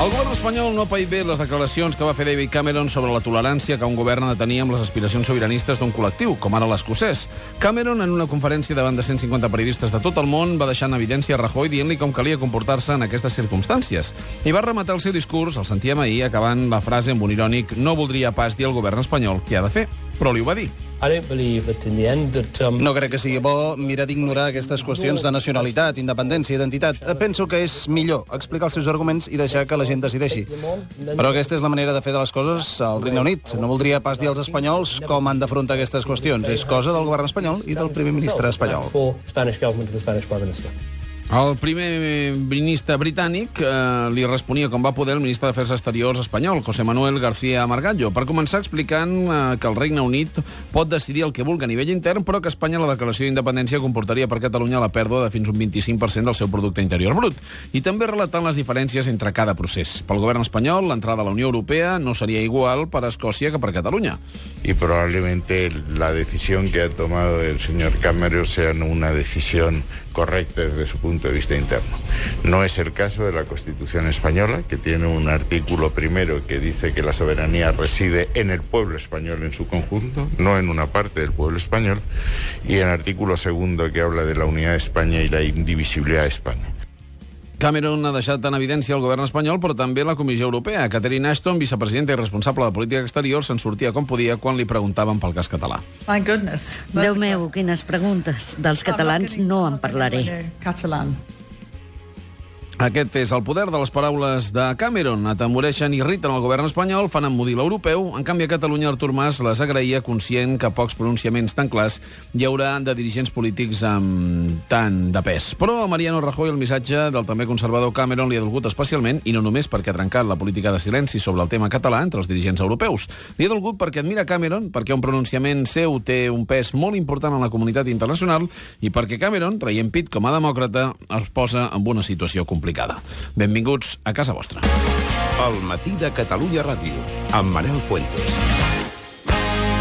El govern espanyol no paït bé les declaracions que va fer David Cameron sobre la tolerància que un govern ha de tenir amb les aspiracions sobiranistes d'un col·lectiu, com ara l'escocès. Cameron, en una conferència davant de 150 periodistes de tot el món, va deixar en evidència Rajoy dient-li com calia comportar-se en aquestes circumstàncies. I va rematar el seu discurs, el sentíem ahir, acabant la frase amb un irònic «No voldria pas dir al govern espanyol què ha de fer», però li ho va dir. No crec que sigui bo mirar d'ignorar aquestes qüestions de nacionalitat, independència, identitat. Eh, Penso que és millor explicar els seus arguments i deixar que la gent decideixi. Però aquesta és la manera de fer de les coses al Regne Unit. No voldria pas dir als espanyols com han d'afrontar aquestes qüestions. És cosa del govern espanyol i del primer ministre espanyol. El primer ministre britànic eh, li responia com va poder el ministre d'Afers Exteriors espanyol, José Manuel García Margallo, per començar explicant eh, que el Regne Unit pot decidir el que vulgui a nivell intern, però que a Espanya la declaració d'independència comportaria per Catalunya la pèrdua de fins un 25% del seu producte interior brut. I també relatant les diferències entre cada procés. Pel govern espanyol, l'entrada a la Unió Europea no seria igual per a Escòcia que per Catalunya. Y probablemente la decisión que ha tomado el señor Cameron sea una decisión correcta desde su punto de vista interno. No es el caso de la Constitución española, que tiene un artículo primero que dice que la soberanía reside en el pueblo español en su conjunto, no en una parte del pueblo español, y el artículo segundo que habla de la unidad de España y la indivisibilidad de España. Cameron ha deixat en evidència el govern espanyol, però també la Comissió Europea. Catherine Ashton, vicepresidenta i responsable de política exterior, se'n sortia com podia quan li preguntaven pel cas català. My goodness. Déu meu, quines preguntes. Dels catalans no en parlaré. Catalan. Aquest és el poder de les paraules de Cameron. Atemoreixen i irriten el govern espanyol, fan emmudir l'europeu. En canvi, a Catalunya, Artur Mas les agraïa, conscient que pocs pronunciaments tan clars hi haurà de dirigents polítics amb tant de pes. Però a Mariano Rajoy el missatge del també conservador Cameron li ha dolgut especialment, i no només perquè ha trencat la política de silenci sobre el tema català entre els dirigents europeus. Li ha dolgut perquè admira Cameron, perquè un pronunciament seu té un pes molt important en la comunitat internacional i perquè Cameron, traient pit com a demòcrata, es posa en una situació complicada. Benvinguts a casa vostra. El matí de Catalunya Ràdio, amb Manel Fuentes.